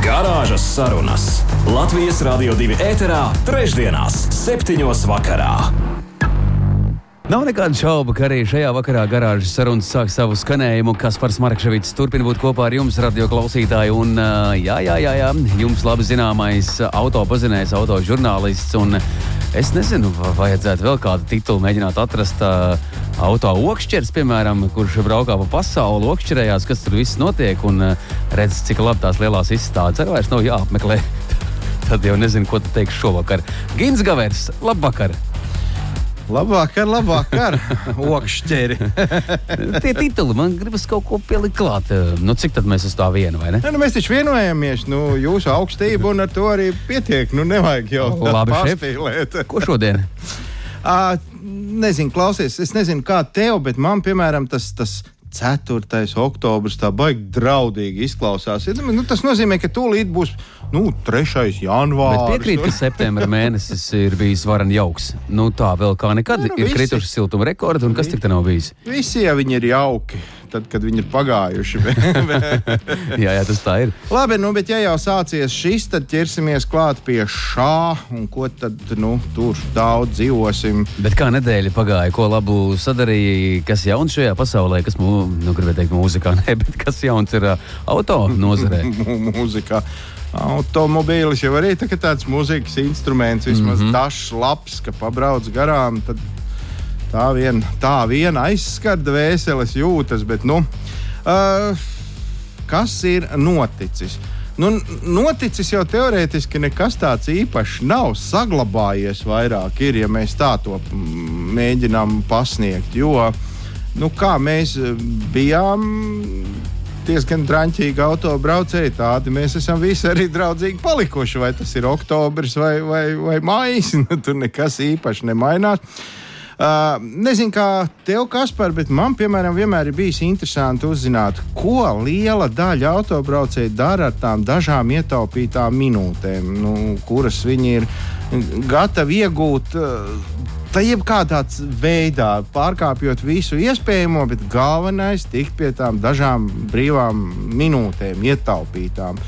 Garāžas sarunas Latvijas Rādio 2 ēterā, trešdienās, septiņos vakarā. Nav nekāda šauba, ka arī šajā vakarā garāžas sarunas sāk savu skanējumu. Kaspars Markevits turpina būt kopā ar jums, radio klausītāji. Un, jā, jā, jā, jā, jums labi zināmais auto pazinējs, auto žurnālists. Un es nezinu, vai vajadzētu vēl kādu titulu mēģināt atrast. Uh, auto okšķers, piemēram, kurš braukā pa pasauli, okšķerējās, kas tur viss notiek un uh, redz, cik labi tās lielās izstādes arī vairs nav jāapmeklē. Tad jau nezinu, ko tu teiksi šovakar. Gins Gavers, labvakar! Labvakar, labvakar, okšķeri. Tie tituli man gribas kaut ko pielikt klāt. Nu, cik tad mēs uz tā vienu, vai ne? Ne, nu, mēs taču vienojamies, nu, jūsu augstība, un ar to arī pietiek. Nu, nevajag jau tādu pārspīlēt. Ko šodien? Uh, nezinu, klausies, es nezinu, kā tev, bet man, piemēram, tas, tas 4. oktobris tā baigi draudīgi izklausās. Nu, tas nozīmē, ka tūlīt būs nu, 3. janvāris. Piekrīt, ka septembra mēnesis ir bijis varan jauks. Nu, tā vēl kā nekad nu, nu, ir krituši siltuma rekordi, un kas tik te nav bijis? Visi jau viņi ir jauki tad, kad viņi ir pagājuši. jā, jā, tas tā ir. Labi, nu, bet ja jau sācies šis, tad ķersimies klāt pie šā, un ko tad nu, tur daudz dzīvosim. Bet kā nedēļa pagāja, ko labu sadarīja, kas jauns šajā pasaulē, kas, nu, gribētu teikt, mūzikā, ne, bet kas jauns ir uh, auto nozarē? mūzikā. Automobīlis jau arī tā, tāds mūzikas instruments, vismaz mm -hmm. dažs labs, ka pabrauc garām. Tad tā vien, tā vien aizskar dvēseles jūtas, bet nu, uh, kas ir noticis? Nu, noticis jau teorētiski nekas tāds īpašs nav saglabājies vairāk, ir, ja mēs tā to mēģinām pasniegt. Jo, nu, kā mēs bijām diezgan drāmīgi autobraucēji, tādi mēs esam visi arī draudzīgi palikuši. Vai tas ir oktobris vai, vai, vai maijs, nu, tur nekas īpaši nemainās. Uh, nezinu, kā tev, Kaspar, bet man, piemēram, vienmēr ir bijis interesanti uzzināt, ko liela daļa autobraucēju dara ar tām dažām ietaupītām minūtēm, nu, kuras viņi ir gatavi iegūt. Uh, Tā jebkādā veidā pārkāpjot visu iespējamo, bet galvenais ir tikt pie tām dažām brīvām minūtēm, ietaupītām.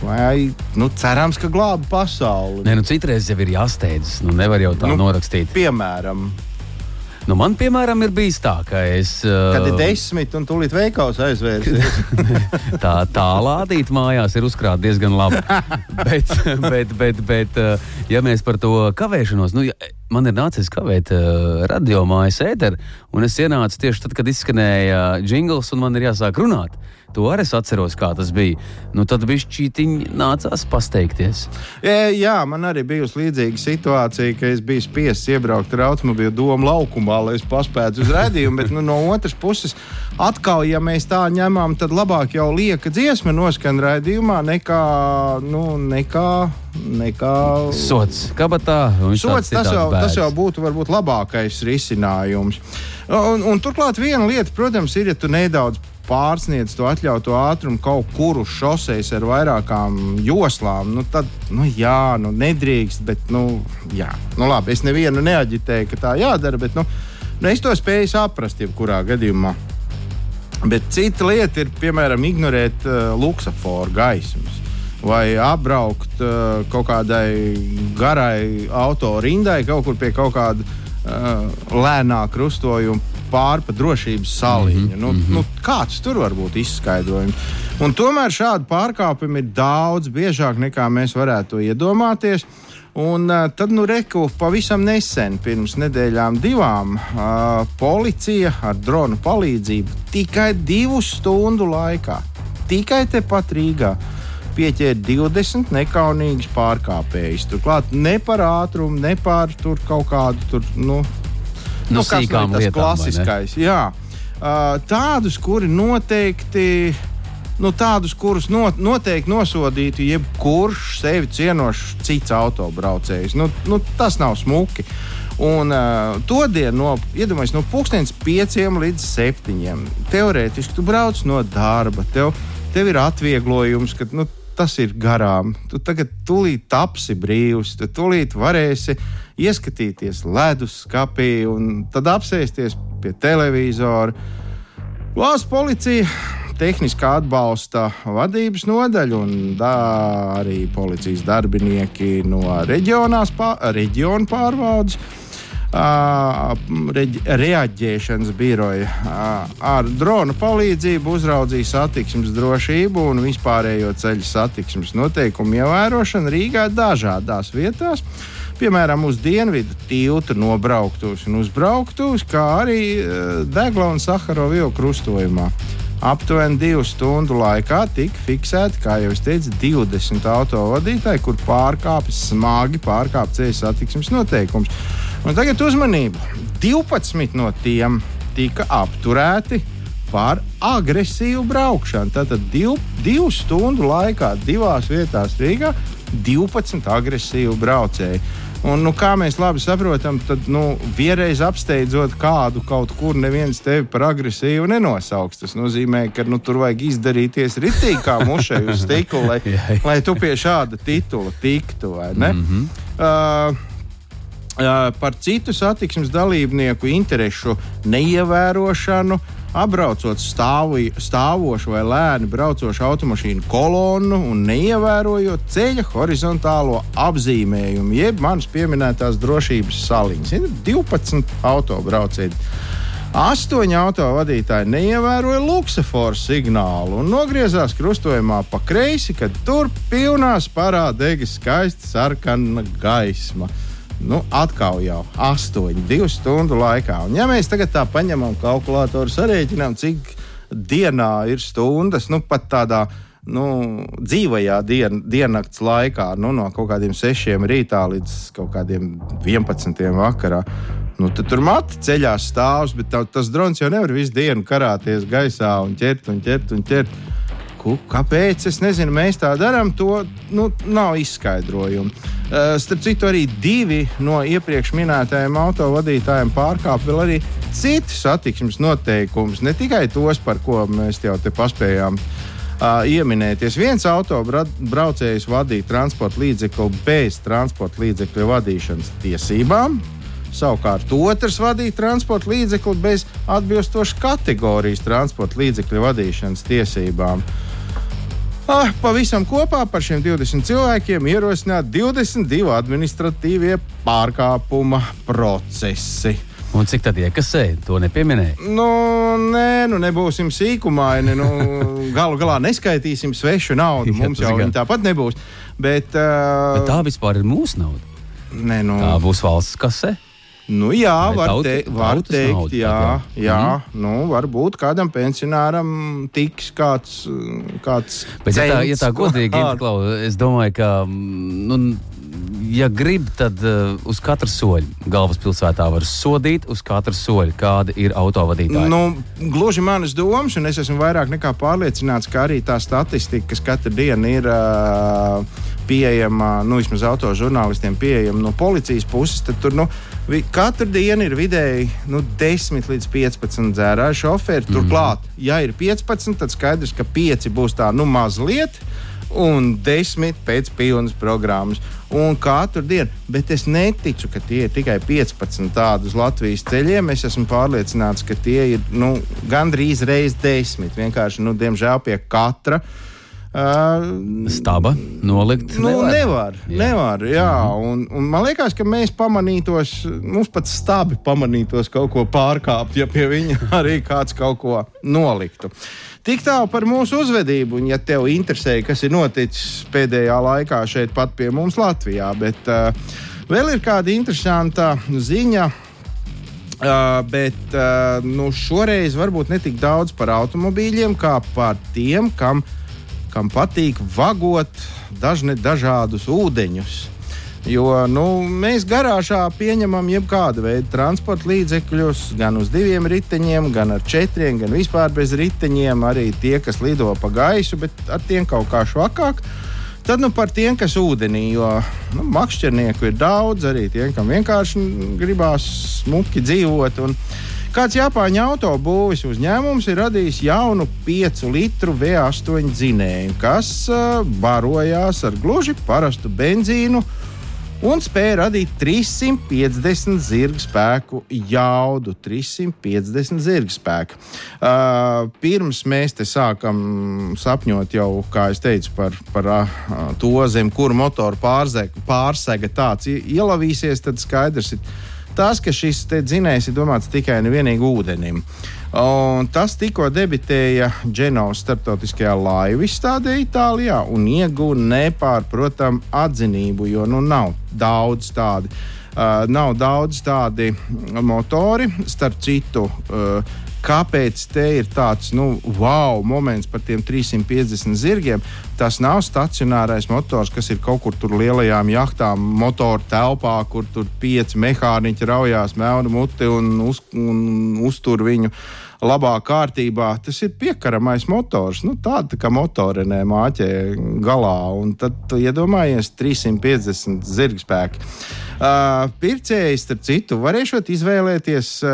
Vai nu, cerams, ka glābi pasauli? Nē, nu, citreiz jau ir jāsteidzas. Nu, nevar jau tā nu, norakstīt. Piemēram, Nu, man, piemēram, ir bijis tā, ka es. Uh, Kad ir desmit un tūlīt veikals aizvērsies. tā tā lādīt mājās ir uzkrāta diezgan labi. bet, bet, bet, bet, uh, ja mēs par to kavēšanos, nu, ja, man ir nācies kavēt uh, radio mājas ēteru, un es ienācu tieši tad, kad izskanēja jingls, un man ir jāsāk runāt. To arī es atceros, kā tas bija. Nu, tad bišķītiņi nācās pasteikties. Jā, jā, man arī bija līdzīga situācija, ka es biju spiests iebraukt ar automobīlu domu laukumā, lai es paspētu uz redzējumu. bet nu, no otras puses, atkal, ja mēs tā ņemam, tad labāk jau lieka dziesma noskan redzējumā nekā. Nu, nekā nekā sots. Kabatā, sots tas, jau, bērns. tas jau būtu varbūt labākais risinājums. Un, un turklāt viena lieta, protams, ir, ja tu nedaudz pārsniedz to atļautu ātrumu kaut kur uz šoseis ar vairākām joslām, nu tad, nu jā, nu nedrīkst, bet, nu, jā. Nu, labi, es nevienu neaģitēju, ka tā jādara, bet, nu, nu es to spēju saprast jebkurā gadījumā. Bet cita lieta ir, piemēram, ignorēt uh, luksusforu gaismas vai apbraukt uh, kaut kādai garai autorindai, kaut kur pie kaut kāda uh, lēnā krustojuma pāri pa drošības saliņu. Mm -hmm. nu, mm -hmm. nu, kāds tur var būt izskaidrojums? Un tomēr šādi pārkāpumi ir daudz biežāk nekā mēs varētu iedomāties. Un uh, tad, nu, reku pavisam nesen, pirms nedēļām, divām, uh, policija ar dronu palīdzību tikai divu stundu laikā, tikai tepat Rīgā, pieķēra 20 nekaunīgus pārkāpējus. Turklāt ne par ātrumu, ne par kaut kādu tur, nu, nu, kas ir tas klasiskais. Jā. Uh, tādus, kuri noteikti nu, tādus, kurus not, noteikti nosodītu jebkurš sevi cienošs cits autobraucējs. Nu, nu, tas nav smuki. Un uh, to dienu, no, iedomājieties, no pusdienas pieciem līdz septiņiem. Teorētiski tu brauc no darba, tev, tev ir atvieglojums, ka nu, tas ir garām. Tu tagad tūlīt tapsi brīvs, tu tūlīt varēsi ieskatīties ledus skapī un tad apsēsties pie televizora. Valsts policija tehniskā atbalsta vadības nodaļu un arī policijas darbinieki no pār, reģionu pārvaldes reaģēšanas biroja ar drona palīdzību uzraudzīja satiksmes drošību un vispārējo ceļu satiksmes noteikumu ievērošanu Rīgā dažādās vietās. Piemēram, uz dienvidu tiltu nobrauktos un uzbrauktos, kā arī Degla un Saharova ielu krustojumā. Aptuveni divu stundu laikā tika fiksēti, kā jau es teicu, 20 autovadītāji, kur pārkāpjas smagi pārkāpj ceļu satiksmes noteikumus. Un tagad uzmanību! 12 no tiem tika apturēti par agresīvu braukšanu. Tātad div, divu stundu laikā divās vietās Rīgā 12 agresīvu braucēju. Un, nu, kā mēs labi saprotam, tad nu, vienreiz apsteidzot kādu kaut kur, neviens tevi par agresīvu nenosauks. Tas nozīmē, ka nu, tur vajag izdarīties ritīgi kā mušai uz stikla, lai, lai tu pie šāda titula tiktu. Mm -hmm. uh, par citu satiksmes dalībnieku interesu neievērošanu, apbraucot stāvi, stāvošu vai lēni braucošu automašīnu kolonnu un neievērojot ceļa horizontālo apzīmējumu, jeb manas pieminētās drošības saliņas. Ir 12 autobraucēji. Astoņi autovadītāji neievēroja luksusforu signālu un nogriezās krustojumā pa kreisi, kad tur pilnā parā dega skaista sarkana gaisma nu, atkal jau 8, 2 stundu laikā. Un, ja mēs tagad tā paņemam kalkulātoru, sarēķinām, cik dienā ir stundas, nu, pat tādā nu, dzīvajā dien, diennakts laikā, nu, no kaut kādiem 6 rītā līdz kaut kādiem 11 vakarā. Nu, tur mati ceļā stāvs, bet tā, tas drons jau nevar visu dienu karāties gaisā un ķert un ķert un ķert. Kāpēc? Es nezinu, mēs tā darām. To nu, nav izskaidrojumu. Uh, starp citu, arī divi no iepriekš minētajiem autovadītājiem pārkāpa vēl arī citus satiksmes noteikumus, ne tikai tos, par ko mēs jau te paspējām. Uh, ieminēties. Viens autobraucējs vadīja transporta līdzekli bez transporta līdzekļu vadīšanas tiesībām. Savukārt otrs vadīja transporta līdzekli bez atbilstošas kategorijas transporta līdzekļu vadīšanas tiesībām. Uh, Ah, pavisam kopā par šiem 20 cilvēkiem ierosināt 22 administratīvie pārkāpuma procesi. Un cik tad iekasē? To nepieminēja. Nu, nē, nu nebūsim sīkumaini. Nu, galu galā neskaitīsim svešu naudu. Mums jau viņa tāpat nebūs. Bet, uh, bet tā vispār ir mūsu nauda. Nē, nu, tā būs valsts kasē. Nu, jā, Vai var, tauta, te, var teikt, nauda, jā, jā, jā mm. nu, varbūt kādam pensionāram tiks kāds. kāds Bet, ja tā, ja tā godīgi ir, es domāju, ka. Nu, ja grib, tad uh, uz katru soļu galvaspilsētā var sodīt, uz katru soļu, kāda ir autovadītāja. Nu, gluži manas domas, un es esmu vairāk nekā pārliecināts, ka arī tā statistika, kas katru dienu ir. Uh, pieejama, nu, vismaz autožurnālistiem pieejama no policijas puses, tad tur nu, katru dienu ir vidēji nu, 10 līdz 15 dzērāju šoferi. Mm. Turklāt, ja ir 15, tad skaidrs, ka 5 būs tā nu mazliet un desmit pēc pilnas programmas. Un katru dienu, bet es neticu, ka tie ir tikai 15 tādu uz Latvijas ceļiem. Es esmu pārliecināts, ka tie ir nu, gandrīz reiz desmit. Vienkārši, nu, diemžēl, pie katra. Uh, Staba nolikt. Nu, nevar. nevar, jā. nevar jā. -hmm. un, un man liekas, ka mēs pamanītos, mums pat stabi pamanītos kaut ko pārkāpt, ja pie viņa arī kāds kaut ko noliktu. Tik tālu par mūsu uzvedību, un, ja tev interesē, kas ir noticis pēdējā laikā šeit, pat pie mums Latvijā, bet uh, vēl ir kāda interesanta ziņa. Uh, bet uh, nu, šoreiz varbūt ne tik daudz par automobīļiem, kā par tiem, kam, kam patīk vagot dažne dažādus ūdeņus. Jo nu, mēs garāžā pieņemam jebkādu veidu transporta līdzekļus, gan uz diviem riteņiem, gan ar četriem, gan vispār bez riteņiem. Arī tie, kas lido pa gaisu, bet ar tiem kaut kā švakāk. Tad nu, par tiem, kas ūdenī, jo nu, makšķernieku ir daudz, arī tiem, kam vienkārši gribās smuki dzīvot. Un, Kāds Japāņu autobūvis uzņēmums ir radījis jaunu 5 litru V8 dzinēju, kas uh, barojās ar gluži parastu benzīnu un spēja radīt 350 zirga spēku jaudu. 350 zirga spēku. Uh, pirms mēs te sākam sapņot jau, kā es teicu, par, par uh, to zem, kuru motoru pārsega, pārsega tāds ielavīsies, tad skaidrs ir tas, ka šis dzinējs ir domāts tikai un vienīgi ūdenim. Un tas tikko debitēja Dženovas starptautiskajā laivu izstādē Itālijā un ieguva nepārprotamu atzinību, jo nu nav daudz tādu. Uh, nav daudz tādi motori, starp citu, uh, kāpēc te ir tāds nu, wow moments par tiem 350 zirgiem. Tas nav stacionārais motors, kas ir kaut kur tur lielajām jachtām, motoru telpā, kur tur pieci mehāniķi raujās melnu muti un, uz, un uztur viņu labā kārtībā. Tas ir piekaramais motors. Nu, tāda tā kā motorinē māķē galā. Un tad iedomājies 350 zirgspēki. Uh, pircējs, starp citu, varēšot izvēlēties, uh,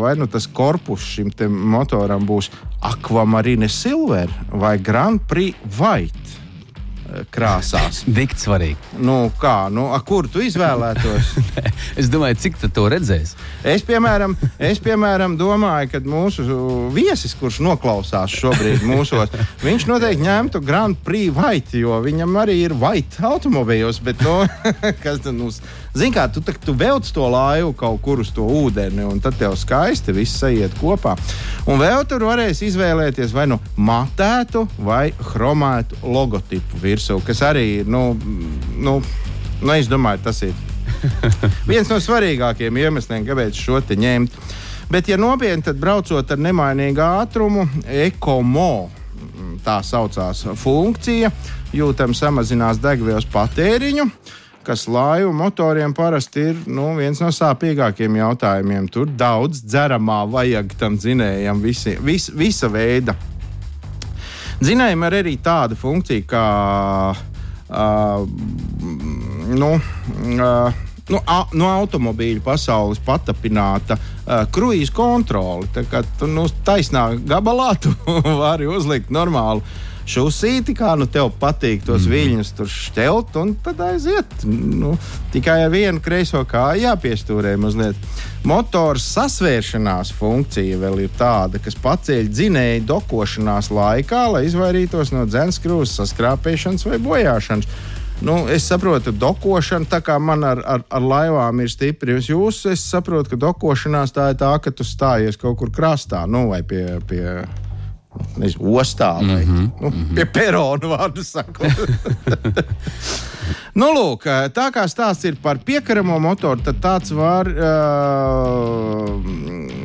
vai nu tas korpus šim motoram būs Aquamarine Silver vai Grand Prix White krāsās. Dikt svarīgi. Nu, kā, nu, a, kur tu izvēlētos? es domāju, cik tu to redzēsi. Es, piemēram, es, piemēram, domāju, ka mūsu viesis, kurš noklausās šobrīd mūsos, viņš noteikti ņemtu Grand Prix White, jo viņam arī ir White automobīļos. Bet, nu, kas tad mums? Zini, kā tu, tu velc to laivu kaut kur uz to ūdeni, un tad tev skaisti viss iet kopā. Un vēl tur varēs izvēlēties vai nu matētu vai chromētu logotipu virsū, kas arī ir, nu, nu, nu es domāju, tas ir viens no svarīgākajiem iemesliem, kāpēc šo te ņemt. Bet, ja nopietni, tad braucot ar nemainīgu ātrumu, ekomo tā saucās funkcija, jūtam samazinās degvielas patēriņu kas laivu motoriem parasti ir nu, viens no sāpīgākajiem jautājumiem. Tur daudz dzeramā vajag tam dzinējam, visi, vis, visa veida. Dzinējam ir arī tāda funkcija, kā uh, nu, uh, nu, a, no automobīļu pasaules patapināta uh, kruīza kontrole. Tā kā tu nu, taisnā gabalā tu vari uzlikt normālu šūsīti, kā nu tev patīk tos mm. viļņus tur šķelt, un tad aiziet. Nu, tikai ar vienu kreiso kāju jāpiestūrē mazliet. Motors sasvēršanās funkcija vēl ir tāda, kas paceļ dzinēju dokošanās laikā, lai izvairītos no dzenskrūzes saskrāpēšanas vai bojāšanas. Nu, es saprotu, ka dokošana, tā kā man ar, ar, ar laivām ir stipri, jūs, es saprotu, ka dokošanās tā ir tā, ka tu stājies kaut kur krastā, nu, vai pie, pie nezinu, ostā vai mm -hmm, nu, mm -hmm. pie perona vārdu sakot. nu, lūk, tā kā stāsts ir par piekaramo motoru, tad tāds var uh,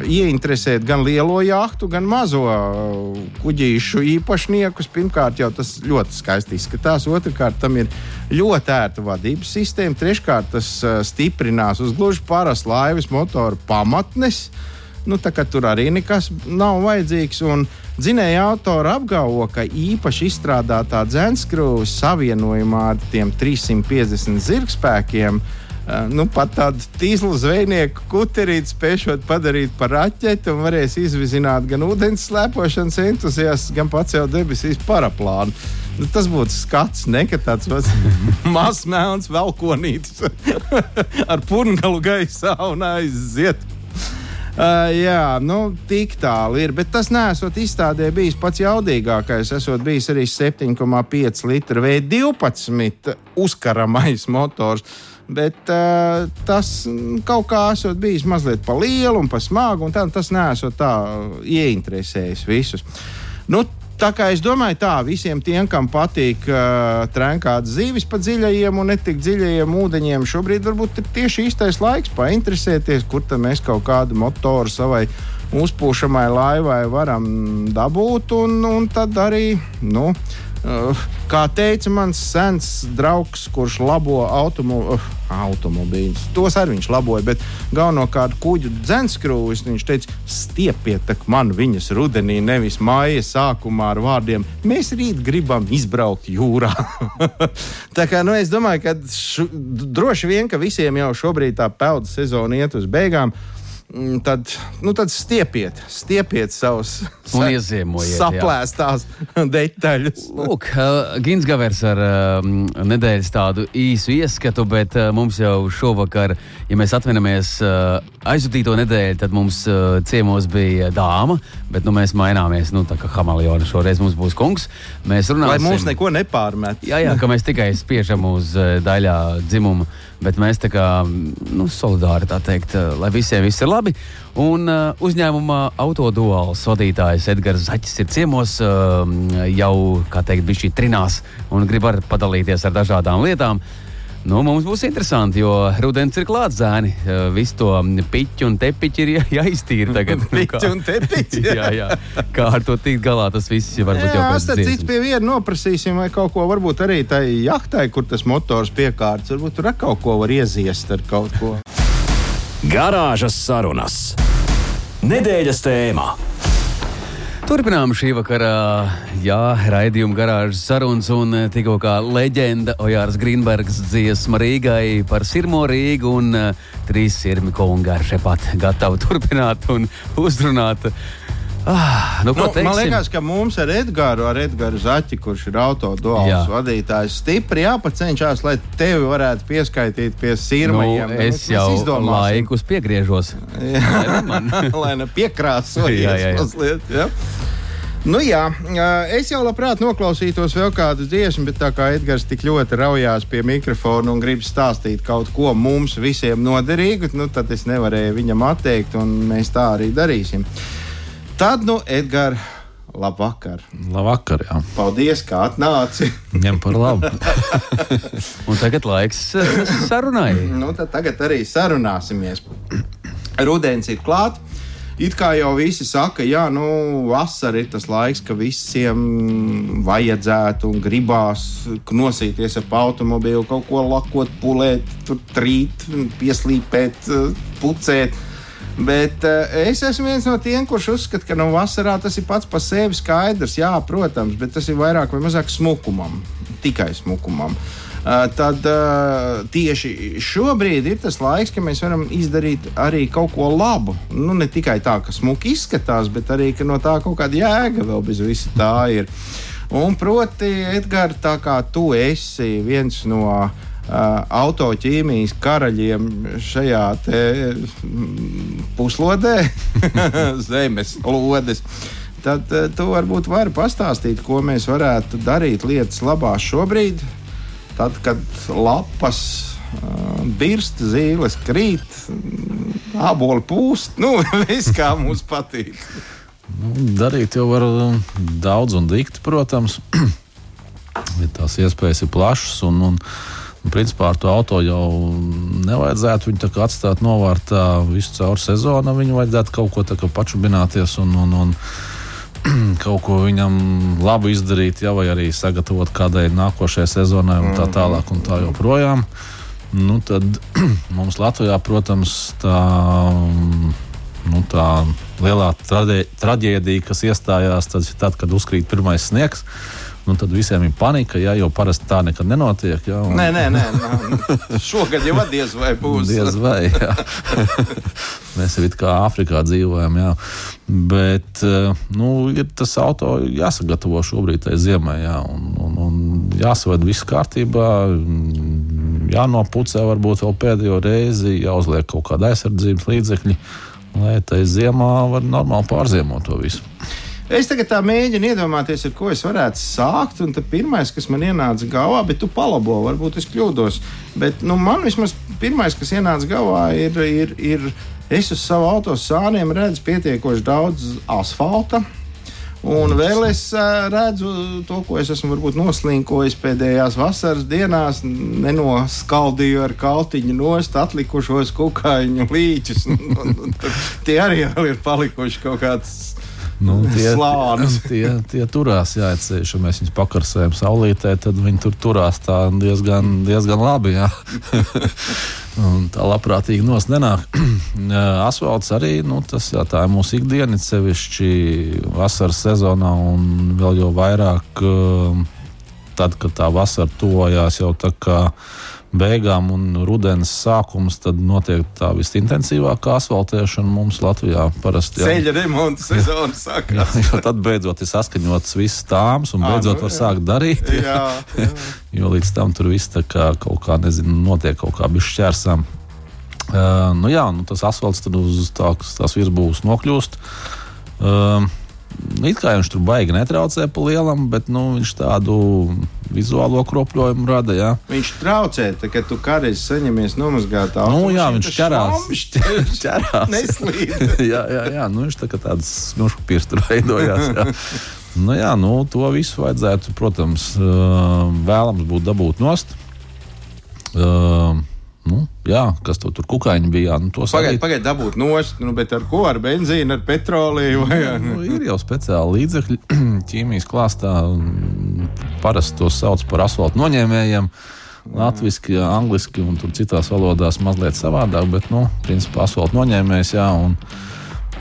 ieinteresēt gan lielo jahtu, gan mazo kuģīšu īpašniekus. Pirmkārt, jau tas ļoti skaisti izskatās. Otrakārt, tam ir ļoti ērta vadības sistēma. Treškārt, tas uh, stiprinās uz gluži parastu laivas motoru pamatnes. Nu, tur arī nekas nav vajadzīgs. Dzinēja autori apgalvo, ka īpaši izstrādātā dzenskrūve savienojumā ar tiem 350 zirgspēkiem Uh, nu, pat tādu tīzlu zvejnieku kuterīti spēšot padarīt par raķeti un varēs izvizināt gan ūdens slēpošanas entuziastus, gan pacelt debesīs paraplānu. Nu, tas būtu skats, ne ka tāds mazs melns velkonītis ar purgalu gaisā un aiziet Uh, jā, nu, tik tālu ir. Bet tas nesot izstādē bijis pats jaudīgākais. Esot bijis arī 7,5 litru V12 uzkaramais motors. Bet uh, tas kaut kā esot bijis mazliet pa lielu un pa smagu, un tā, tas nesot tā ieinteresējis visus. Nu, Tā kā es domāju, tā visiem tiem, kam patīk uh, trenkāt zivis pa dziļajiem un netik dziļajiem ūdeņiem, šobrīd varbūt ir tieši īstais laiks painteresēties, kur mēs kaut kādu motoru savai uzpūšamai laivai varam dabūt. Un, un tad arī nu, kā teica mans sens draugs, kurš labo automo, uh, automobīļus, tos arī viņš laboja, bet galvenokārt kuģu dzenskrūvis. Viņš teica, stiepiet man viņas rudenī, nevis māja sākumā ar vārdiem: Mēs rīt gribam izbraukt jūrā. tā kā nu, es domāju, ka š, droši vien, ka visiem jau šobrīd tā peldu sezona iet uz beigām. Mm, tad, nu, tad stiepiet, stiepiet savus saplēstās detaļas. Lūk, uh, Gins Gavers ar uh, nedēļas tādu īsu ieskatu, bet uh, mums jau šovakar, ja mēs atminamies uh, aizvadīto nedēļu, tad mums ciemos bija dāma, bet nu, mēs maināmies, nu, tā kā hameleona šoreiz mums būs kungs. Mēs runāsim. Lai mums neko nepārmet. Jā, jā, ka mēs tikai spiežam uz daļā dzimumu bet mēs tā kā nu, solidāri tā teikt, lai visiem viss ir labi. Un uh, uzņēmuma autoduāls vadītājs Edgars Zaķis ir ciemos uh, jau, kā teikt, bija šī trinās un grib arī padalīties ar dažādām lietām. Nu, mums būs interesanti, jo rudens ir klāts zēni. Visu to piķu un tepiķu ir jā, jāiztīra tagad. Piķu un tepiķu? jā, jā. Kā ar to tikt galā, tas viss varbūt jā, jau pēc tam. Cits pie viena noprasīsim, vai kaut ko varbūt arī tai jahtai, kur tas motors piekārts. Varbūt tur ar kaut ko var ieziest ar kaut ko. Garāžas sarunas. Nedēļas tēmā. Turpinām šī vakara raidījuma garāžas sarunas un eh, tikko kā leģenda Ojārs Grīnbergs dziesma Rīgai par sirmo Rīgu un uh, trīs sirmi kungi ar šepat gatavi turpināt un uzrunāt. Ah, nu, nu, man liekas, ka mums ar Edgars, ar Edgars Zaķi, kurš ir autoduāls vadītājs, stipri jāpacenšas, lai tevi varētu pieskaitīt pie sirmajiem. Nu, es nu, jau laikus piegriežos. lai ne piekrāsojies mazliet. Ja? Nu, jā, es jau labprāt noklausītos vēl kādu dziesmu, bet tā kā Edgars tik ļoti raujās pie mikrofona un grib stāstīt kaut ko mums visiem noderīgu, nu, tad es nevarēju viņam atteikt, un mēs tā arī darīsim. Tad, nu, Edgars, labvakar. Labvakar, jā. Paldies, ka atnāci. Ņem par labu. Un tagad laiks eh, sarunai. nu, tad tagad arī sarunāsimies. Rudens ir klāts. It kā jau visi saka, jā, nu, vasara ir tas laiks, ka visiem vajadzētu un gribās nosīties ap automobīlu, kaut ko lakot, pulēt, trīt, pieslīpēt, pucēt. Bet uh, es esmu viens no tiem, kurš uzskata, ka no nu, vasarā tas ir pats par sevi skaidrs. Jā, protams, bet tas ir vairāk vai mazāk smukumam, tikai smukumam. Uh, tad uh, tieši šobrīd ir tas laiks, kad mēs varam izdarīt arī kaut ko labu. Nu, ne tikai tā, ka smuki izskatās, bet arī no tā kaut kāda jēga vēl bez visa tā ir. Un proti, Edgars, tā kā tu esi viens no uh, autoķīmijas karaļiem šajā puslodē, zemes lodes. Tad tu varbūt vari pastāstīt, ko mēs varētu darīt lietas labā šobrīd, tad, kad lapas birst, zīles krīt, aboli pūst. Nu, viss kā mums patīk. Nu, darīt jau var daudz un dikti, protams. Tās iespējas ir plašas. Un, un, Un, principā ar to auto jau nevajadzētu viņu atstāt novārtā visu caur sezonu. Viņu vajadzētu kaut ko pačubināties un, un, un kaut ko viņam labu izdarīt, ja, vai arī sagatavot kādai nākošajai sezonai un tā tālāk un tā joprojām. Nu, tad mums Latvijā, protams, tā, nu, tā lielā traģēdija, kas iestājās, tas ir tad, kad uzkrīt pirmais sniegs nu, tad visiem ir panika, ja, jo parasti tā nekad nenotiek. Ja, un... Nē, nē, nē, šogad jau diez vai būs. diez vai. Mēs jau kā Āfrikā dzīvojam, jā. bet eh, nu, ir tas auto jāsagatavo šobrīd tai ziemai, jā, un, un, un jāsaved viss kārtībā. Jānopucē varbūt vēl pēdējo reizi, jāuzliek kaut kāda aizsardzības līdzekļi, lai tai ziemā var normāli pārziemot to visu. Es tagad tā mēģinu iedomāties, ar ko es varētu sākt. Un pirmais, kas man ienāca galvā, bet tu palabo, varbūt es kļūdos. Bet nu, man vismaz pirmais, kas ienāca galvā, ir, ir, ir es uz savu autos sāniem redzu pietiekoši daudz asfalta. Un vēl es redzu to, ko es esmu noslinkojis pēdējās vasaras dienās. Nenoskaldīju ar kaltiņu nost atlikušos kukaiņu līķus. tie arī ir palikuši kaut kāds Nu, tie, Slānis. tie, tie turās, jā, ceļš, ja mēs viņus pakarsējam saulītē, tad viņi tur turās tā diezgan, diezgan labi. tā labprātīgi nos nenāk. Asfalts arī nu, tas, jā, tā ir mūsu ikdiena, sevišķi vasaras sezonā un vēl jau vairāk um, tad, kad tā vasara tuvojās jau tā kā beigām un rudens sākums, tad notiek tā visintensīvākā asfaltēšana mums Latvijā. Parasti, jā. Ceļa remonta sezona Jā, sākās. jo tad beidzot ir saskaņots viss tāms, un beidzot nu, var jā. sākt darīt. Jā, jā. Jo līdz tam tur viss kā kaut kā, nezinu, notiek kaut kā bišķi šķērsām. Uh, nu jā, nu tas asfalts tur uz tā, tās virsbūves nokļūst. Uh, It kā viņš tur baigi netraucē pa lielam, bet nu, viņš tādu vizuālo kropļojumu rada. Jā. Viņš traucē, tā, kad tu kādreiz saņemies nomazgāt Nu, jā, viņš ķerās. ķerās. Ķerās. Neslīd. jā, jā, jā, nu, viņš tā kā tāds smilšu pirksts veidojās. Jā. Nu, jā, nu, to visu vajadzētu, protams, vēlams būt dabūt nost. Uh, nu, jā, kas to tur kukaiņi bija? Jā, nu, Pagaidiet, pagaid, dabūt nost, nu, bet ar ko? Ar benzīnu, ar petroliju vai ar Nu, ir jau speciāli līdzekļi ķīmijas klāstā. Parasti tos sauc par asfaltu noņēmējiem. Latvijasiski, angliski un citās valodās mazliet savādāk, bet, nu, principā asfaltu noņēmējs, jā, un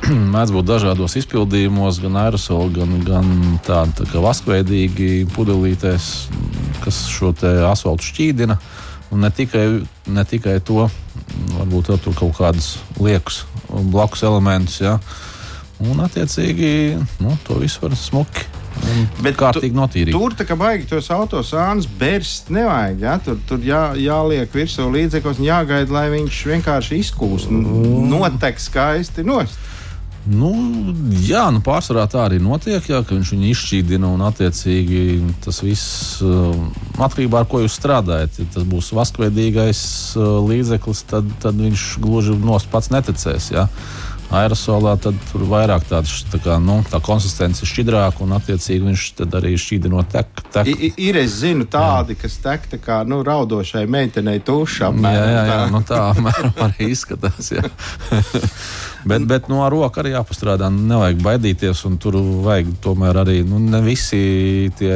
mēdz būt dažādos izpildījumos, gan aerosoli, gan, gan tādi tā kā vaskveidīgi pudelītēs, kas šo asfaltu šķīdina. Un ne tikai, ne tikai to, varbūt vēl tur kaut kādus liekus blakus elementus, jā. Un, attiecīgi, nu, to visu var smuki un Bet kārtīgi notīrīt. Tur tā kā baigi tos autosānus bērst nevajag. Ja? Tur, tur jā, jāliek virsū līdzekļos un jāgaida, lai viņš vienkārši izkūst. Notek skaisti nost. Nu, jā, nu pārsvarā tā arī notiek, jā, ka viņš viņu izšķīdina un attiecīgi tas viss uh, atkarībā no ko jūs strādājat. Ja tas būs vaskveidīgais uh, līdzeklis, tad, tad viņš gluži nost pats neticēs. Jā. Aerosolā tad tur vairāk tāds, tā, kā, nu, tā konsistence ir šķidrāka un attiecīgi viņš arī šķīdinot tek. tek. I, ir, es zinu, tādi, kas tek tā kā nu, raudošai meitenei tušā. Jā, jā, jā, nu tā apmēram arī izskatās. bet, bet no ar roku arī jāpastrādā. Nevajag baidīties, un tur vajag tomēr arī nu, ne visi tie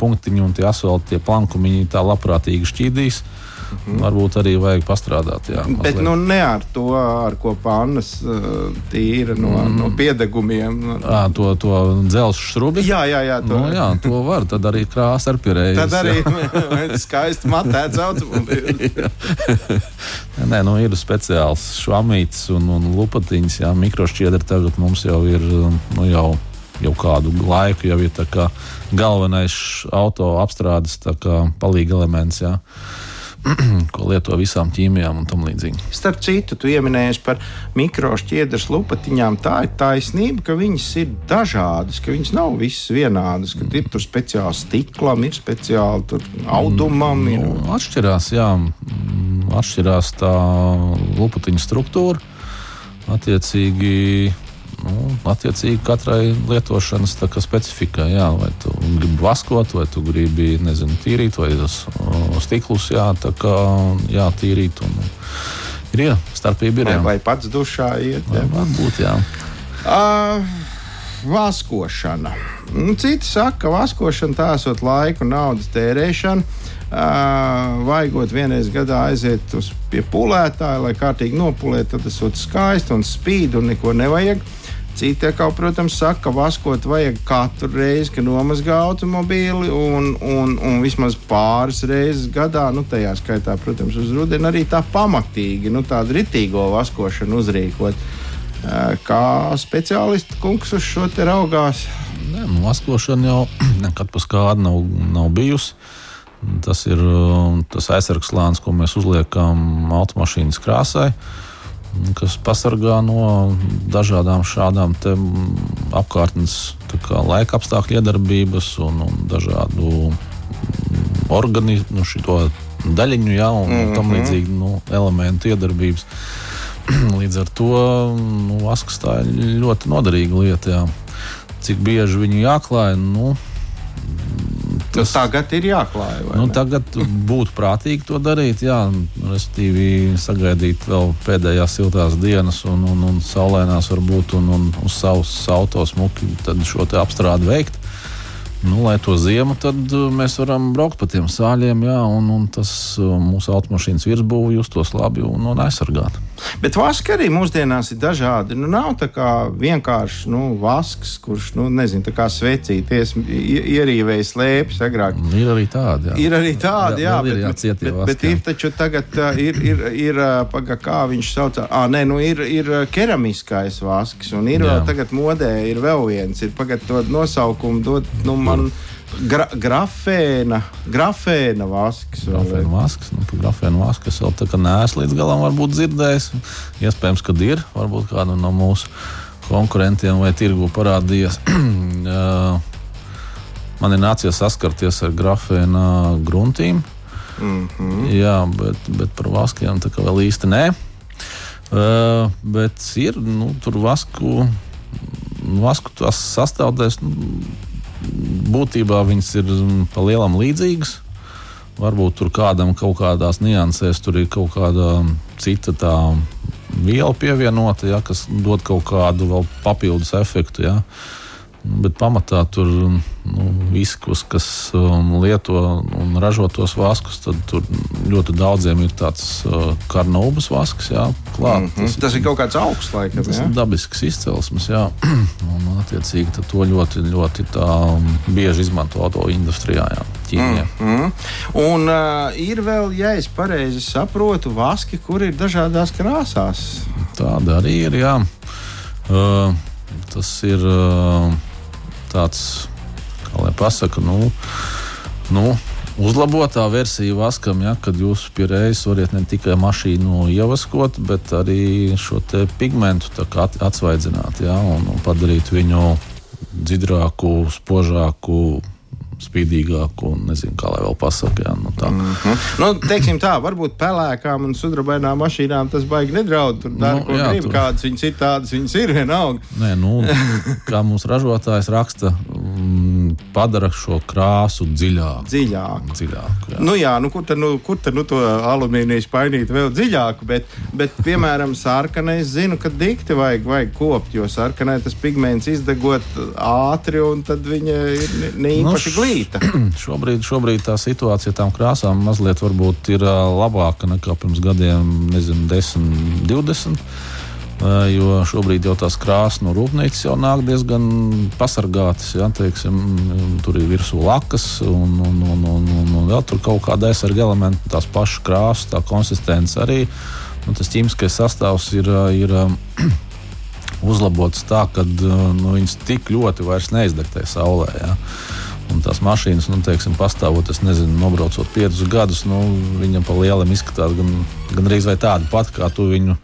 punktiņi un tie asfalti, tie plankumiņi tā labprātīgi šķīdīs. Mm. Varbūt arī vajag pastrādāt. Jā, Bet mazliet. nu, ne ar to, ar ko pannas uh, tīra no, mm. no piedegumiem. À, to, to dzelzceļa šrubi. Jā, jā, jā. To, Nu, jā, to var. Tad arī krāsa ar pierēju. Tad arī skaisti matēts automobīls. Nē, nu, ir speciāls švamītis un, un lupatiņas. Jā, mikrošķiedri tagad mums jau ir nu, jau, jau kādu laiku, jau ir galvenais auto apstrādes palīga elements. Jā. Ko lieto visām ķīmijām un tam līdzīgi. Starp citu, tu pieminēji par mikrošķiedras lupatiņām. Tā ir taisnība, ka viņas ir dažādas, ka viņas nav visas vienādas. Ka ir tur speciāli stiklam, ir speciāli audumam. Ir. Nu, atšķirās, jā, mm, atšķirās tā lupatiņa struktūra. Attiecīgi, nu, attiecīgi katrai lietošanas specifikai. Jā, vai tu gribi vaskot, vai tu gribi nezinu, tīrīt, vai uz uh, stiklus jā, tā kā, jā, tīrīt. Un, ir jā, starpība ir. Vai, Jā. vai pats dušā iet? jā. Varbūt, jā. Uh, vaskošana. Nu, Citi saka, ka vaskošana tā esot laiku, naudas tērēšana. Uh, vajagot vienreiz gadā aiziet uz pie pūlētāja, lai kārtīgi nopulētu, tad ir skaisti un spīd un neko nevajag. Citi atkal, protams, saka, ka vaskot vajag katru reizi, kad nomazgā automobīli, un, un, un vismaz pāris reizes gadā, nu, tajā skaitā, protams, uz rudeni arī tā pamatīgi, nu, tādu ritīgo vaskošanu uzrīkot. Uh, Kā speciālists kungs uz šo te raugās? Nē, nu, vaskošana jau nekad pa skādi nav, nav bijusi. Tas ir uh, tas aizsargslānis, ko mēs uzliekam automašīnas krāsai, kas pasargā no dažādām šādām apkārtnes laika apstākļu iedarbības un, un dažādu organismu, nu, šito daļiņu, ja, un mm -hmm. tam līdzīgi nu, elementu iedarbības. Līdz ar to nu, vasks tā ir ļoti noderīga lieta. Jā. Cik bieži viņu jāklāj? Nu, Nu, tagad ir jāklāj. Nu, ne? tagad būtu prātīgi to darīt, jā, respektīvi sagaidīt vēl pēdējās siltās dienas, un, un, un saulēnās varbūt, un, un uz savus autos smuki tad šo apstrādi veikt. Nu, lai to ziemu, tad uh, mēs varam braukt pa tiem sāļiem, jā, un, un tas uh, mūsu automašīnas virsbūve justos labi un, un aizsargāt. Bet vaski arī mūsdienās ir dažādi. Nu, nav tā kā vienkārši nu, vasks, kurš, nu, nezinu, tā kā svecīties, ierīvējis slēpjas agrāk. Ir arī tādi. Jā. Ir arī tādi, Jā, jā, bet, jāciet bet, vaski, bet ir taču tagad ir, ir, ir paga, kā viņš sauc, ah, nē, nu ir, ir keramiskais vasks, un ir vēl Jā. tagad modē, ir vēl viens, ir pagad to nosaukumu dot, nu, man gra, grafēna, grafēna vasks. Grafēnu maskas, nu, par grafēnu masku es vēl tā kā neesmu līdz galam varbūt dzirdējis. Iespējams, ka ir, varbūt kāda no mūsu konkurentiem vai tirgu parādījies. Jā, Man ir nācies saskarties ar grafēna gruntīm. Mm -hmm. Jā, bet, bet par vaskiem tā kā vēl īsti nē. Uh, bet ir nu, tur vasku, vasku tās sastāvdaļas. Nu, būtībā viņas ir mm, pa lielam līdzīgas. Varbūt tur kādam kaut kādās niansēs tur ir kaut kāda cita tā viela pievienota, ja, kas dod kaut kādu vēl papildus efektu. Ja. Nu, Bet pamatā tur nu, visi, kas, um, lieto un ražo tos vaskus, tad tur ļoti daudziem ir tāds uh, karnobas vasks, jā, klāt. Mm -hmm. Tas ir kaut kāds augsts, laikam. Tas ja? ir dabisks izcelsmes, jā. un, attiecīgi, to ļoti, ļoti tā, um, bieži izmanto auto industrijā, jā, Ķīnijā. Mm. Un uh, ir vēl, ja es pareizi saprotu, vaski, kur ir dažādās krāsās. Tāda arī ir. Jā. Uh, tas ir uh, tāds, kā lai pasakā, nu, nu, uzlabotā versija vaskam, ja, kad jūs pie reizes varat ne tikai mašīnu ievaskot, bet arī šo pigmentu atsvaidzināt ja, un, un padarīt viņu dziļāku, spožāku. Spīdīgāku, un nezinu, kā lai vēl pasakā. Ja, nu, tā. Mm. Nu, teiksim tā, varbūt pelēkām un sudrabainām mašīnām tas baigi nedraud. Tur dara, Nu, ko jā, grib, tur- kādas viņas ir, tādas viņas ir vienalga. Nē, nu, kā mūsu ražotājs raksta, mm, padara šo krāsu dziļāku. Dziļāk. dziļāku jā. Nu, jā, nu, kur tad, nu, kur tad nu, to alumīniju painīt vēl dziļāk? Bet, bet piemēram, sarkanai es zinu, ka dikti vajag, vajag kopt, jo sarkanai tas pigments izdegot ātri un tad viņa ir ne, ne Nu, īpaši š- glīta. Šobrīd, šobrīd tā situācija tām krāsām mazliet varbūt ir labāka nekā pirms gadiem, nezinu, 10, 20. Jo šobrīd jau tās krāsas no rūpnīcas jau nāk diezgan pasargātas. Ja, teiksim, tur ir virsū lakas un, un, un, un, un, un vēl tur kaut kāda aizsarga elementa, tās pašas krāsas, tā konsistence arī. Nu, tas ķīmiskais sastāvs ir, ir uzlabots tā, ka nu, viņas tik ļoti vairs neizdegtē saulē. Ja. Un tās mašīnas, nu, teiksim, pastāvot, es nezinu, nobraucot piecus gadus, nu, viņam pa lielam izskatās gan, gan arī tāda pati, kā tu viņu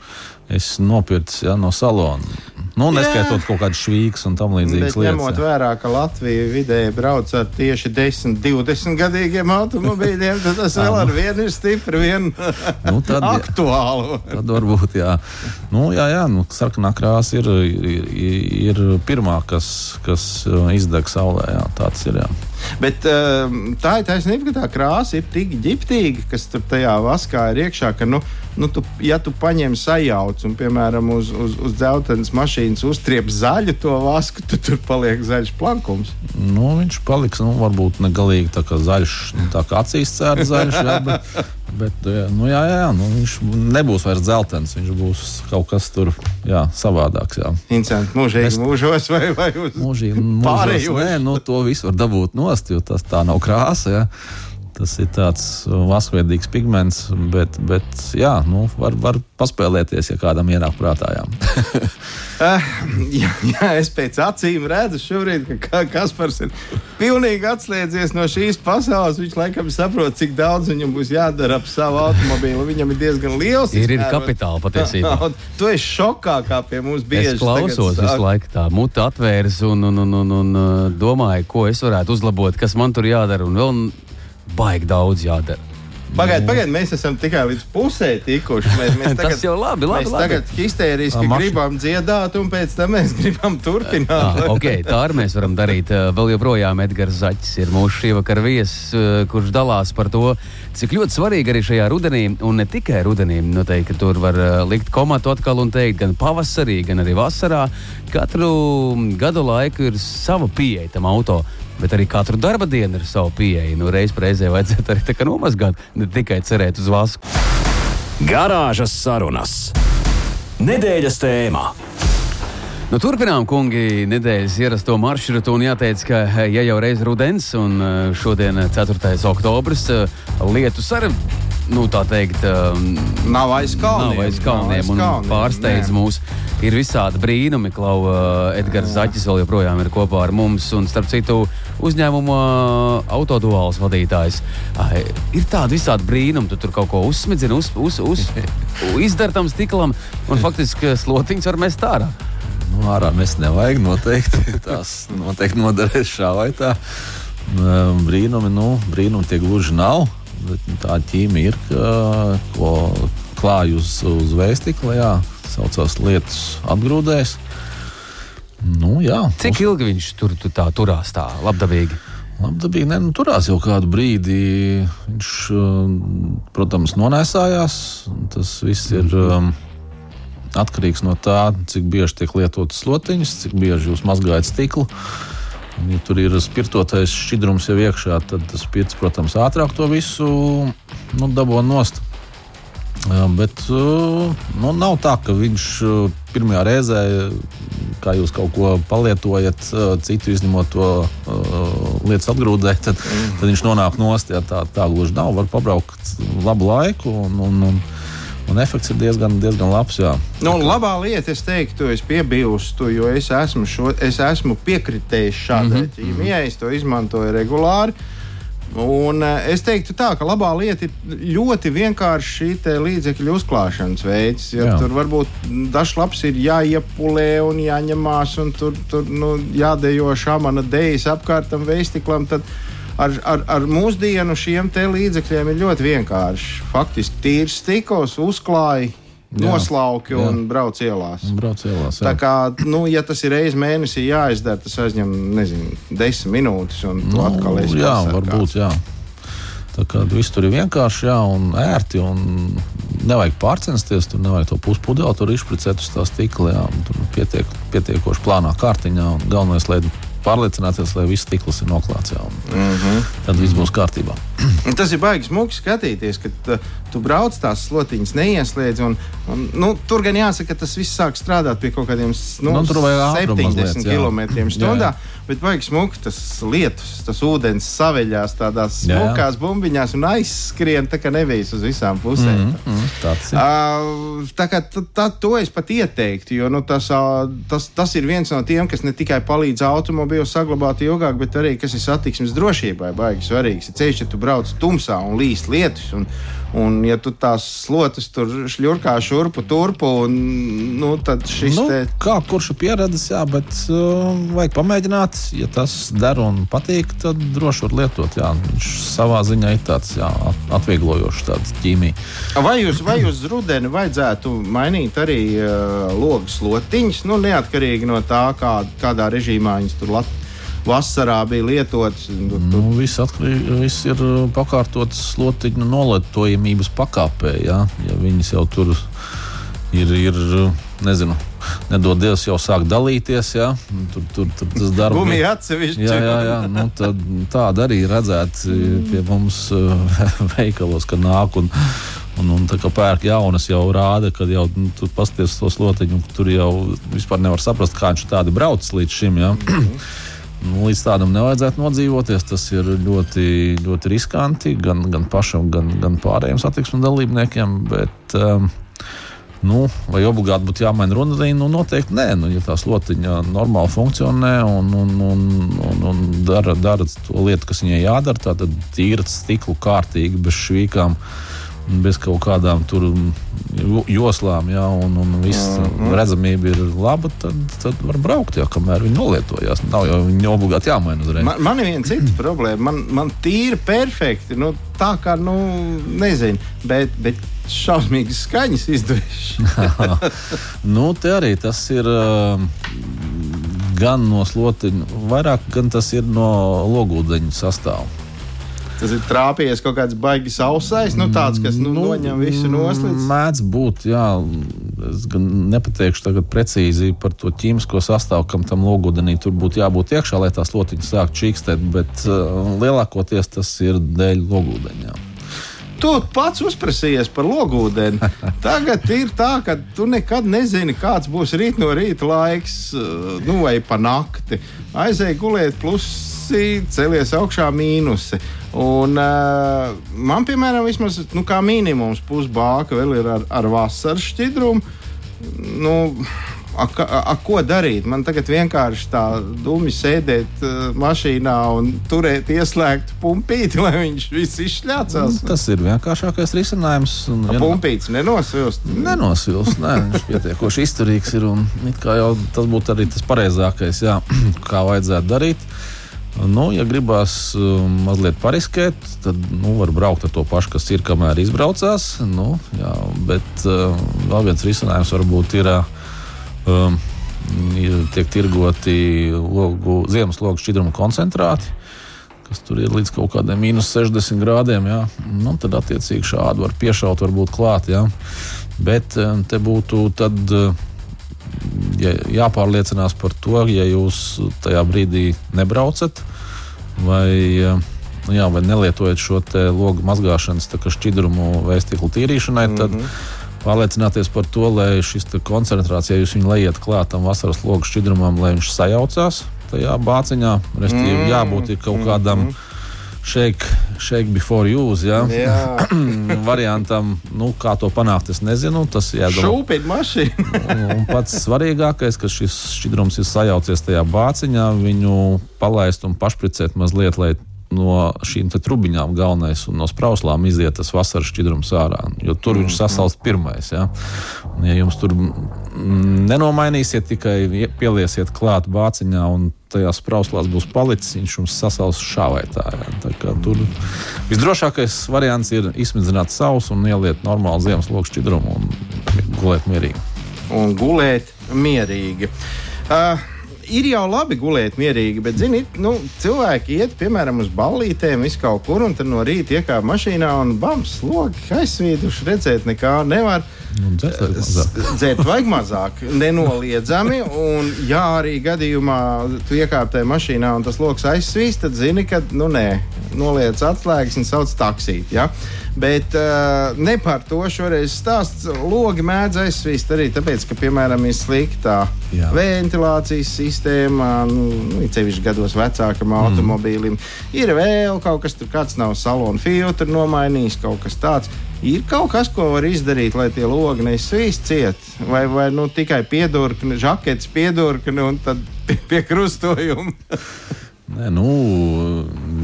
esi nopircis ja, no salona. Nu, neskaitot kaut kādas švīgas un tam līdzīgas Bet ņemot lietas. ja. vērā, ka Latvija vidēji brauc ar tieši 10, 20 gadīgiem automobīļiem, tad tas vēl ar vienu ir stipri vien Nu, tad, jā. aktuāli. Tad varbūt, jā, nu, jā, jā nu, sarkanā krāsa ir, ir, ir pirmā, kas, kas uh, izdeg saulē. Jā, tāds ir. Jā. Bet um, tā ir taisnība, ka tā krāsa ir tik ģiptīga, kas tur tajā vaskā ir iekšā, ka, nu, nu tu, ja tu paņem sajauc un, piemēram, uz, uz, uz dzeltenes mašīnas uztriep zaļu to vasku, tad tur paliek zaļš plankums. Nu, viņš paliks, nu, varbūt ne galīgi tā kā zaļš, nu, tā kā acīs cēlā zaļš. Jā, bet, bet nu, jā, jā, nu, viņš nebūs vairs dzeltens, viņš būs kaut kas tur jā, savādāks. Jā. Interesanti, mūžīgi Es- mūžos vai, vai uz Mūžīgi, mūžos, Pārējos. nē, nu, to visu var dabūt nost, jo tas tā nav krāsa. Jā. Tas ir tāds uh, vaskveidīgs pigments, bet, bet jā, nu, var, var paspēlēties, ja kādam ienāk prātā. Jā. Uh, jā, jā, es pēc acīm redzu, šobrīd, ka Ka- Kaspars ir pilnīgi atslēdzies no šīs pasaules. Viņš laikam saprot, cik daudz viņam būs jādara ap savu automobīlu. Viņam ir diezgan liels Ir, ir kapitāla patiesībā. Tu esi šokā, kā pie mums bieži Es klausos tagad visu laiku, tā mutu atvērs un, un, un, un, un uh, domāju, ko es varētu uzlabot, kas man tur jādara. Un vēl baigi daudz jādara. Pagaidiet, pagaidiet, mēs esam tikai līdz pusē tikuši. Mēs, mēs tagad, Tas jau labi, labi. mēs labi. tagad histēriski mašīna. gribam dziedāt, un pēc tam mēs gribam turpināt. Ah, okay, tā arī mēs varam darīt. Eh, Vēl joprojām Edgars Zaķis ir mūsu šī vakara viesis, eh, kurš dalās par to, cik ļoti svarīgi arī šajā rudenī, un ne tikai rudenī, noteikti tur var eh, likt komatu atkal un teikt, gan pavasarī, gan arī vasarā. Katru gadu laiku ir sava pieeja tam auto. Bet arī katru darba dienu ir sava pieeja. Nu, reiz reizē vajadzētu arī tā kā nomazgāt, ne tikai cerēt uz vasku. Garāžas sarunas. Nedēļas tēmā. Nu, turpinām, kungi, nedēļas ierasto maršrutu. Jāteic, ka, ja jau reiz rudens, un eh, šodien 4. oktobris, eh, lietus arī, nu, tā teikt, eh, Nav aiz kalniem. Nav aiz kalniem, Nav aiz un kalniem, pārsteidz nē. mūs. Ir visādi brīnumi, Klau, uh, Edgars Zaķis vēl joprojām ir kopā ar mums, un starp citu uzņēmuma autoduāls vadītājs. Ai, Ir tādi visādi brīnumi, tu tur kaut ko uzsmidzini, uz, uz, uz, izdara tam stiklam, un faktiski slotiņš var mest ārā. Nu, ārā mēs nevajag noteikti. Tās noteikti noderēs šā vai tā. Um, Brīnumi, nu, brīnumi tie gluži nav. Tā ķīmija ir, ka, ko klāj uz, uz vēstikla, jā, saucās lietas atgrūdēs. Nu, jā, Cik ilgi viņš tur tu tā turās tā labdabīgi? Labdabīgi, ne, nu, turās jau kādu brīdi. Viņš, um, protams, nonēsājās. Tas viss ir um, atkarīgs no tā, cik bieži tiek lietotas slotiņas, cik bieži jūs mazgājat stiklu. Un, Ja tur ir spirtotais šķidrums jau iekšā, tad tas spirts, protams, ātrāk to visu nu, dabū nost. Bet uh, nu, nav tā, ka viņš uh, pirmajā reizē, kā jūs kaut ko palietojat, uh, citu izņemot to lietas atgrūdē, tad, tad viņš nonāk nost. Jā, tā, tā gluži nav. Var pabraukt labu laiku, un, un, un, un efekts ir diezgan, diezgan labs. Jā. Nu, labā lieta, es teiktu, es piebilstu, jo es esmu, šo, es esmu piekritējis šādai mm -hmm. ķīmijai, es to izmantoju regulāri. Un, eh, es teiktu, tā, ka labā lieta ir ļoti vienkārši šī līdzekļu uzklāšanas veids. Ja tur varbūt dažs labs ir jāiepulē un jāņemās, un tur, tur nu, jādejo šāmana dēļas apkārtam veistiklam. Tad ar, ar, ar mūsdienu šiem līdzekļiem ir ļoti vienkārši. Faktiski tīrs stikls, uzklāja, Jā. noslauki Jā. un brauc ielās. Un Brauc ielās. Tā jā. kā, nu, ja tas ir reizes mēnesī jāizdara, tas aizņem, nezinu, desmit minūtes, un tu atkal Nu, jā, varbūt. Jā. Tā kā viss tur ir vienkārši jā, un ērti. Un nevajag pārcensties, tur nevajag to puspudeli tur izplicēt uz tā stikla. Jā, un tur pietiek, pietiekoši plānā kārtiņā. un Galvenais, lai pārliecināties, lai viss stikls ir noklāts. Jā, Mm -hmm. tad viss būs kārtībā. Tas ir baigi smuki skatīties, kad uh, tu brauc tās slotiņas, neieslēdz. Un, un, nu, tur gan jāsaka, ka tas viss sāk strādāt pie kaut kādiem nu, Nu, tur vajag ātrumu 70 mazliet, jā. km/h. Bet baigi smuki tas lietus, tas ūdens saveļās tādās smukās bumbiņās un aizskrien tā kā nevijas uz visām pusēm. Mm, mm, tāds ir. Uh, tā kā tā, to es pat ieteiktu, jo nu, tas, ā, tas, tas ir viens no tiem, kas ne tikai palīdz automobīlu saglabāt ilgāk, bet arī kas ir satiksmes drošībai baigi svarīgs. Ceļš, ja tu brauc tumsā un līst lietus, un, un ja tu tās slotas tur šļurkā šurpu turpu, un, nu, tad šis Nu, te. kā kurš ir pieredzējis, jā, bet uh, vajag pamēģināt. Ja tas der un patīk, tad droši var lietot. Jā. Viņš savā ziņā ir tāds jā, at- atvieglojošs tāds ķīmija. Vai uz, vai uz rudeni vajadzētu mainīt arī uh, logas slotiņas, nu, neatkarīgi no tā, kā, kādā režīmā viņas tur lat, vasarā bija lietotas? Nu, viss, atkarī, viss ir uh, pakārtots slotiņu nolietojamības pakāpē. Jā. Ja viņas jau tur ir, ir uh, nezinu, nedod Dievs, jau sāk dalīties. Jā. Tur, tur, tur tas darbs Gumija atsevišķi. Jā, jā, jā. Nu, tad, tāda arī redzēta pie mums uh, veikalos, kad nāk un, un, un tā kā pērk jaunas, jau rāda, ka jau nu, tur pasties to slotiņu, tur jau vispār nevar saprast, kā viņš tādi brauc līdz šim. Jā. Nu, līdz tādam nevajadzētu nodzīvoties. Tas ir ļoti, ļoti riskanti gan, gan pašam, gan, gan pārējiem satiksmes dalībniekiem. Bet, um, Nu, vai obligāti būtu jāmaina runātība? Nu, noteikti nē. Nu, ja tā slotiņa normāli funkcionē un, un, un, un, un dara, dara to lietu, kas viņai jādara, tad tīra stiklu kārtīgi, bez švīkām. Bez kaut kādām tur jo- joslām, jā, un, un viss Mhm. redzamība ir laba, tad, tad var braukt, jā, kamēr viņi nolietojās. Nav jau viņi obligāti jāmaina uzreiz. Man, man ir viena cita problēma. Man, man tīri perfekti. Nu, tā kā, nu, nezinu, bet, bet šausmīgi skaņas izdevuši. nu, te arī tas ir uh, gan no slotiņa, vairāk gan tas ir no logūdeņa sastāvā. Tas ir trāpījies kaut kāds baigs ausais, nu, tāds, kas nu, nu, noņem visu noslēdz. Mēdz būt, jā. Es gan nepateikšu tagad precīzi par to ķīmisko sastāvu, kam tam logūdenī tur būtu jābūt iekšā, lai tās lotiņas sāktu čīkstēt, bet uh, lielākoties tas ir dēļ logūdeņa. Tu pats uzprasījies par logūdeni. Tagad ir tā, ka tu nekad nezini, kāds būs rīt no rīta laiks, uh, nu, vai pa nakti. Aizēj gulēt, plusi, celies augšā mīnusi. Un, uh, man, piemēram, vismaz nu, kā minimums pusbāka vēl ir ar, ar vasaras šķidrumu. Nu, A, a, a, ko darīt? Man tagad vienkārši tā dūmi sēdēt uh, mašīnā un turēt ieslēgtu pumpīti, lai viņš viss izšļācās. Tas ir vienkāršākais risinājums. un vien- Pumpīts nenosvilst. Nenosils, nē, viņš pietiekoši izturīgs ir. un it kā jau tas būtu arī tas pareizākais, jā, kā vajadzētu darīt. Nu, ja gribās um, mazliet pariskēt, tad nu, var braukt ar to pašu, kas ir, kamēr izbraucās. Nu, jā, bet uh, vēl viens risinājums varbūt ir. Um, tiek tirgoti logu, ziemas logu šķidruma koncentrāti, kas tur ir līdz kaut kādiem mīnus 60 grādiem. Jā. Nu, tad, attiecīgi, šādu var piešaut, varbūt klāt. Jā. Bet te būtu tad. uh, Ja, jāpārliecinās par to, ja jūs tajā brīdī nebraucat vai, nu jā, vai nelietojat šo logu mazgāšanas šķidrumu vai stikla tīrīšanai, tad pārliecināties par to, lai šis te koncentrāts, ja jūs viņu lejat klāt tam vasaras logu šķidrumam, lai viņš sajaucās tajā bāciņā. Restīvi, jābūt ir kaut kādam shake, shake before use. Ja? Jā, Variantam, nu, kā to panākt, es nezinu. Tas ir šūpīt mašīnu. Un, pats svarīgākais, ka šis šķidrums ir sajaucies tajā bāciņā, viņu palaist un pašpricēt mazliet, lai no šīm te trubiņām galvenais un no sprauslām iziet tas vasaras šķidrums ārā. Jo tur viņš sasalst pirmais. Ja, un, ja jums tur nenomainīsiet, tikai ie- pieliesiet klāt bāciņā un tajās sprauslās būs palicis, viņš jums sasals šā vai tā. Ja. tā kā tur visdrošākais variants ir izsmidzināt savus un ieliet normālu ziemas loku šķidrumu un gulēt mierīgi. un gulēt mierīgi. Uh, ir jau labi gulēt mierīgi, bet, ziniet, nu, cilvēki iet, piemēram, uz ballītēm, visu kaut kur, un tad no rīta iekāp mašīnā un bams, logi aizsvīduši, redzēt nekā nevar. Nu, dzert vajag mazāk. Nenoliedzami. Un, ja arī gadījumā tu iekāp tajā mašīnā un tas lokus aizsvīst, tad zini, ka nu, nē, noliec atslēgas un sauc taksīt. Ja? Bet uh, ne par to šoreiz stāsts. Logi mēdz aizsvīst arī tāpēc, ka, piemēram, ir sliktā Jā. ventilācijas sistēma, nu, nu, it sevišķi gados vecākam automobīlim. Ir vēl kaut kas, tur kāds nav salona filtru nomainījis, kaut kas tāds. Ir kaut kas, ko var izdarīt, lai tie logi nesvīst ciet, vai, vai nu, tikai piedurkni, žaketes piedurkni un tad pie, pie krustojuma. Nē, nu,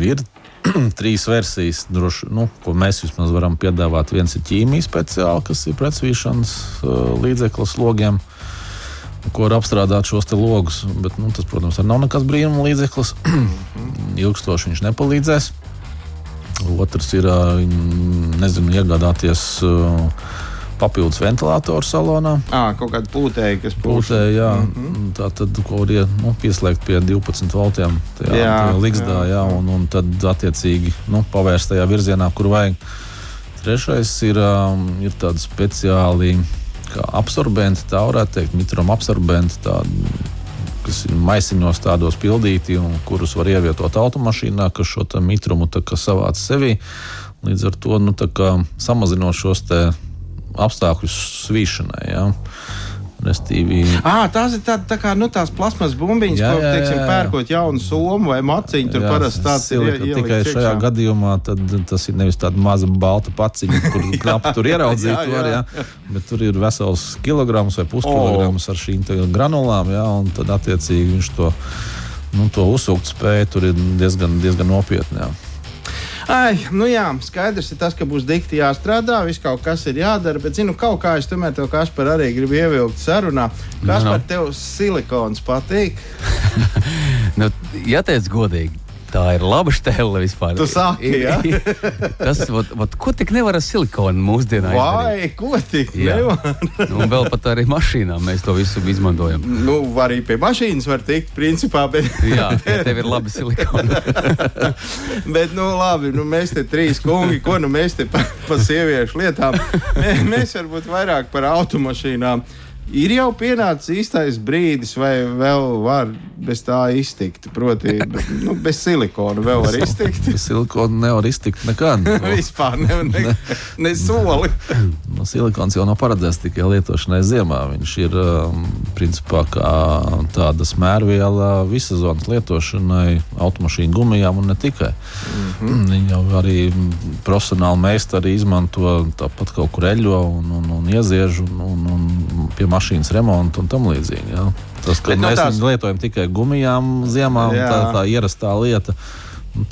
ir trīs versijas, droši, nu, ko mēs vismaz varam piedāvāt. Viens ir ķīmijas speciāli, kas ir pretsvīšanas uh, līdzeklis logiem, ko var apstrādāt šos logus. Bet, nu, tas, protams, nav nekas brīnuma līdzeklis. Ilgstoši viņš nepalīdzēs. Otrs ir, ā, nezinu, iegādāties ā, papildus ventilatoru salonā. À, kaut kāda plūtēja, kas pūš. Pūtē, jā, mm -hmm. tā tad ko var ie- nu, pieslēgt pie 12 voltiem. Tajā, Jā, tajā ligzdā, jā. jā, un, un tad attiecīgi nu, pavērst tajā virzienā, kur vajag. Trešais ir, um, ir tādi speciāli absorbenti, tā varētu teikt, mitruma absorbenti. Tādi, kas ir maisiņos tādos pildīti, un kurus var ievietot automašīnā, kas šo mitrumu tā savāc sevī. Līdz ar to nu, samazinot šos apstākļus svīšanai. Ja. Restīvi, À, tās ir tā, tā kā nu, plasmas bumbiņas, Jā, ko jā, teiksim, jā, jā. pērkot jaunu somu vai maciņu. Tur Jā, parasti tāds ir tikai ielikts šajā gadījumā tad, tas ir nevis tāda maza balta paciņa, kur knapi tur ieraudzīt. Jā, var, jā. jā. Bet tur ir vesels kilograms vai puskilograms ar šīm granulām, jā, un tad attiecīgi viņš to, nu, to uzsūkt spēju tur ir diezgan, diezgan nopietni. Jā. Ai, nu jā, skaidrs ir tas, ka būs dikti jāstrādā, viss kaut kas ir jādara, bet, zinu, kaut kā es tomēr tev, Kaspar, arī gribu ievilkt sarunā. Kaspar, tev silikons patīk? nu, ja teic godīgi, tā ir laba stēle vispār. Tu saki, jā? Tas, vat, vat, ko tik nevar ar silikonu mūsdienās? Vai, ko tik nevar? nu, un vēl pat arī mašīnām mēs to visu izmantojam. Nu, arī pie mašīnas var tikt, principā. Bet... jā, ja tev ir labi silikoni. bet, nu, labi, nu, mēs te trīs kungi, ko nu mēs te pa, pa sieviešu lietām, mēs varbūt vairāk par automašīnām. Ir jau pienācis īstais brīdis, vai vēl var bez tā iztikt. Proti, nu, bez silikona vēl var iztikt. bez silikona nevar iztikt nekad. Vispār ne, ne, ne soli. no, silikons jau nav paredzēts tikai lietošanai ziemā. Viņš ir um, principā tāda smērviela visazonas lietošanai, automašīnu gumijām un ne tikai. Mm -hmm. Viņi jau arī profesionāli meistari izmanto tāpat kaut kur eļo un, un, un ieziež un, un, un pie mašīnas remontu un tam līdzīgi. Ja. Tas, ka Bet, mēs tās... lietojam tikai gumijām ziemā, tā, tā ierastā lieta.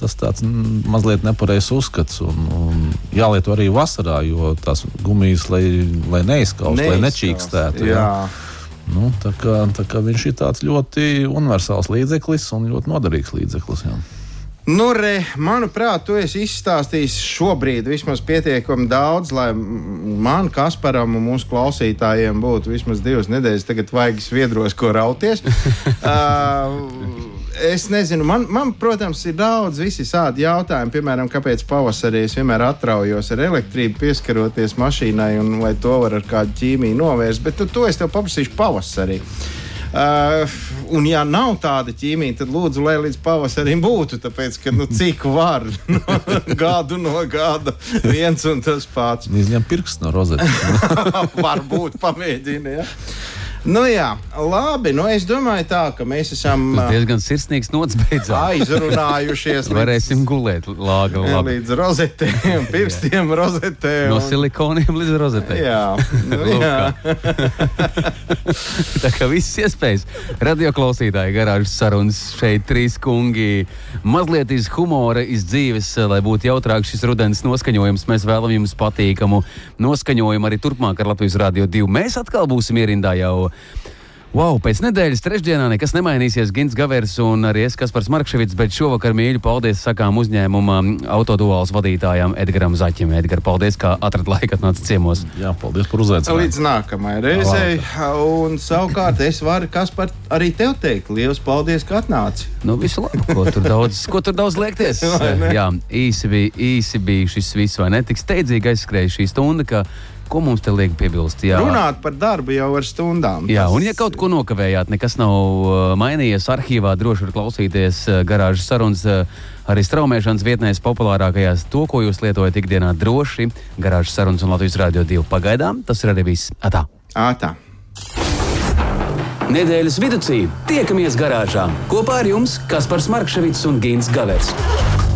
Tas tāds mazliet nepareizs uzskats. Un, un jālieto arī vasarā, jo tās gumijas, lai, lai neizskaustu, lai nečīkstētu. Jā. Jā. Nu, tā, kā, tā kā viņš ir tāds ļoti universāls līdzeklis un ļoti noderīgs līdzeklis. Jā. Nu, re, manuprāt, tu esi izstāstījis šobrīd vismaz pietiekami daudz, lai man, Kasparam un mūsu klausītājiem būtu vismaz divas nedēļas, tagad vajag sviedros, ko rauties. uh, es nezinu, man, man, protams, ir daudz visādi jautājumi. Piemēram, kāpēc pavasarī es vienmēr atraujos ar elektrību, pieskaroties mašīnai, un vai to var ar kādu ķīmiju novērst. Bet tu, to es tev paprasīšu pavasarī. Uh, un, ja nav tāda ķīmija, tad lūdzu, lai līdz pavasarim būtu. Tāpēc, ka nu, cik var no gadu no gada viens un tas pats. Izņem pirksts no rozetes. Varbūt pamēģini. Ja? Nu, jā, labi. Nu, es domāju, tā, ka mēs esam Tas diezgan sirsnīgs nots beidzot. aizrunājušies. līdz, Varēsim gulēt lāga labi. līdz rozetēm, pirkstiem rozetēm. No silikoniem līdz rozetēm. Jā, nu, jā. tā kā viss iespējas. Radioklausītāji garāžas sarunas šeit trīs kungi. Mazliet iz humora, iz dzīves, lai būtu jautrāk šis rudens noskaņojums. Mēs vēlam jums patīkamu noskaņojumu arī turpmāk ar Latvijas Rādio 2. Mēs atkal būsim ierindā jau Wow, pēc nedēļas trešdienā nekas nemainīsies. Gins Gavers un arī es, Kaspars Markevits, bet šovakar mīļi paldies sakām uzņēmuma autoduāls vadītājam Edgaram Zaķim. Edgar, paldies, ka atradāt laiku atnākt ciemos. Jā, paldies par uzaicinājumu. Līdz nākamajai reizei. Un savukārt es varu, Kaspar, arī tev teikt, liels paldies, ka atnāci. Nu, visu labi, ko tur daudz, ko tur daudz liekties. Jā, īsi bija, īsi bija šis viss, vai ne? Tik steidzīgi aizskrēja šī stunda, Ko mums te liek piebilst? Jā. Runāt par darbu jau ar stundām. Jā, tas... un ja kaut ko nokavējāt, nekas nav uh, mainījies arhīvā, droši var klausīties uh, garāžas sarunas. Uh, arī straumēšanas vietnēs populārākajās, to, ko jūs lietojat ikdienā, droši garāžas sarunas un Latvijas Rādio 2. Pagaidām tas ir arī viss. Atā! Atā. Nedēļas vidū tiekamies garāžā kopā ar jums Kaspars Markevits un Gins Gavers.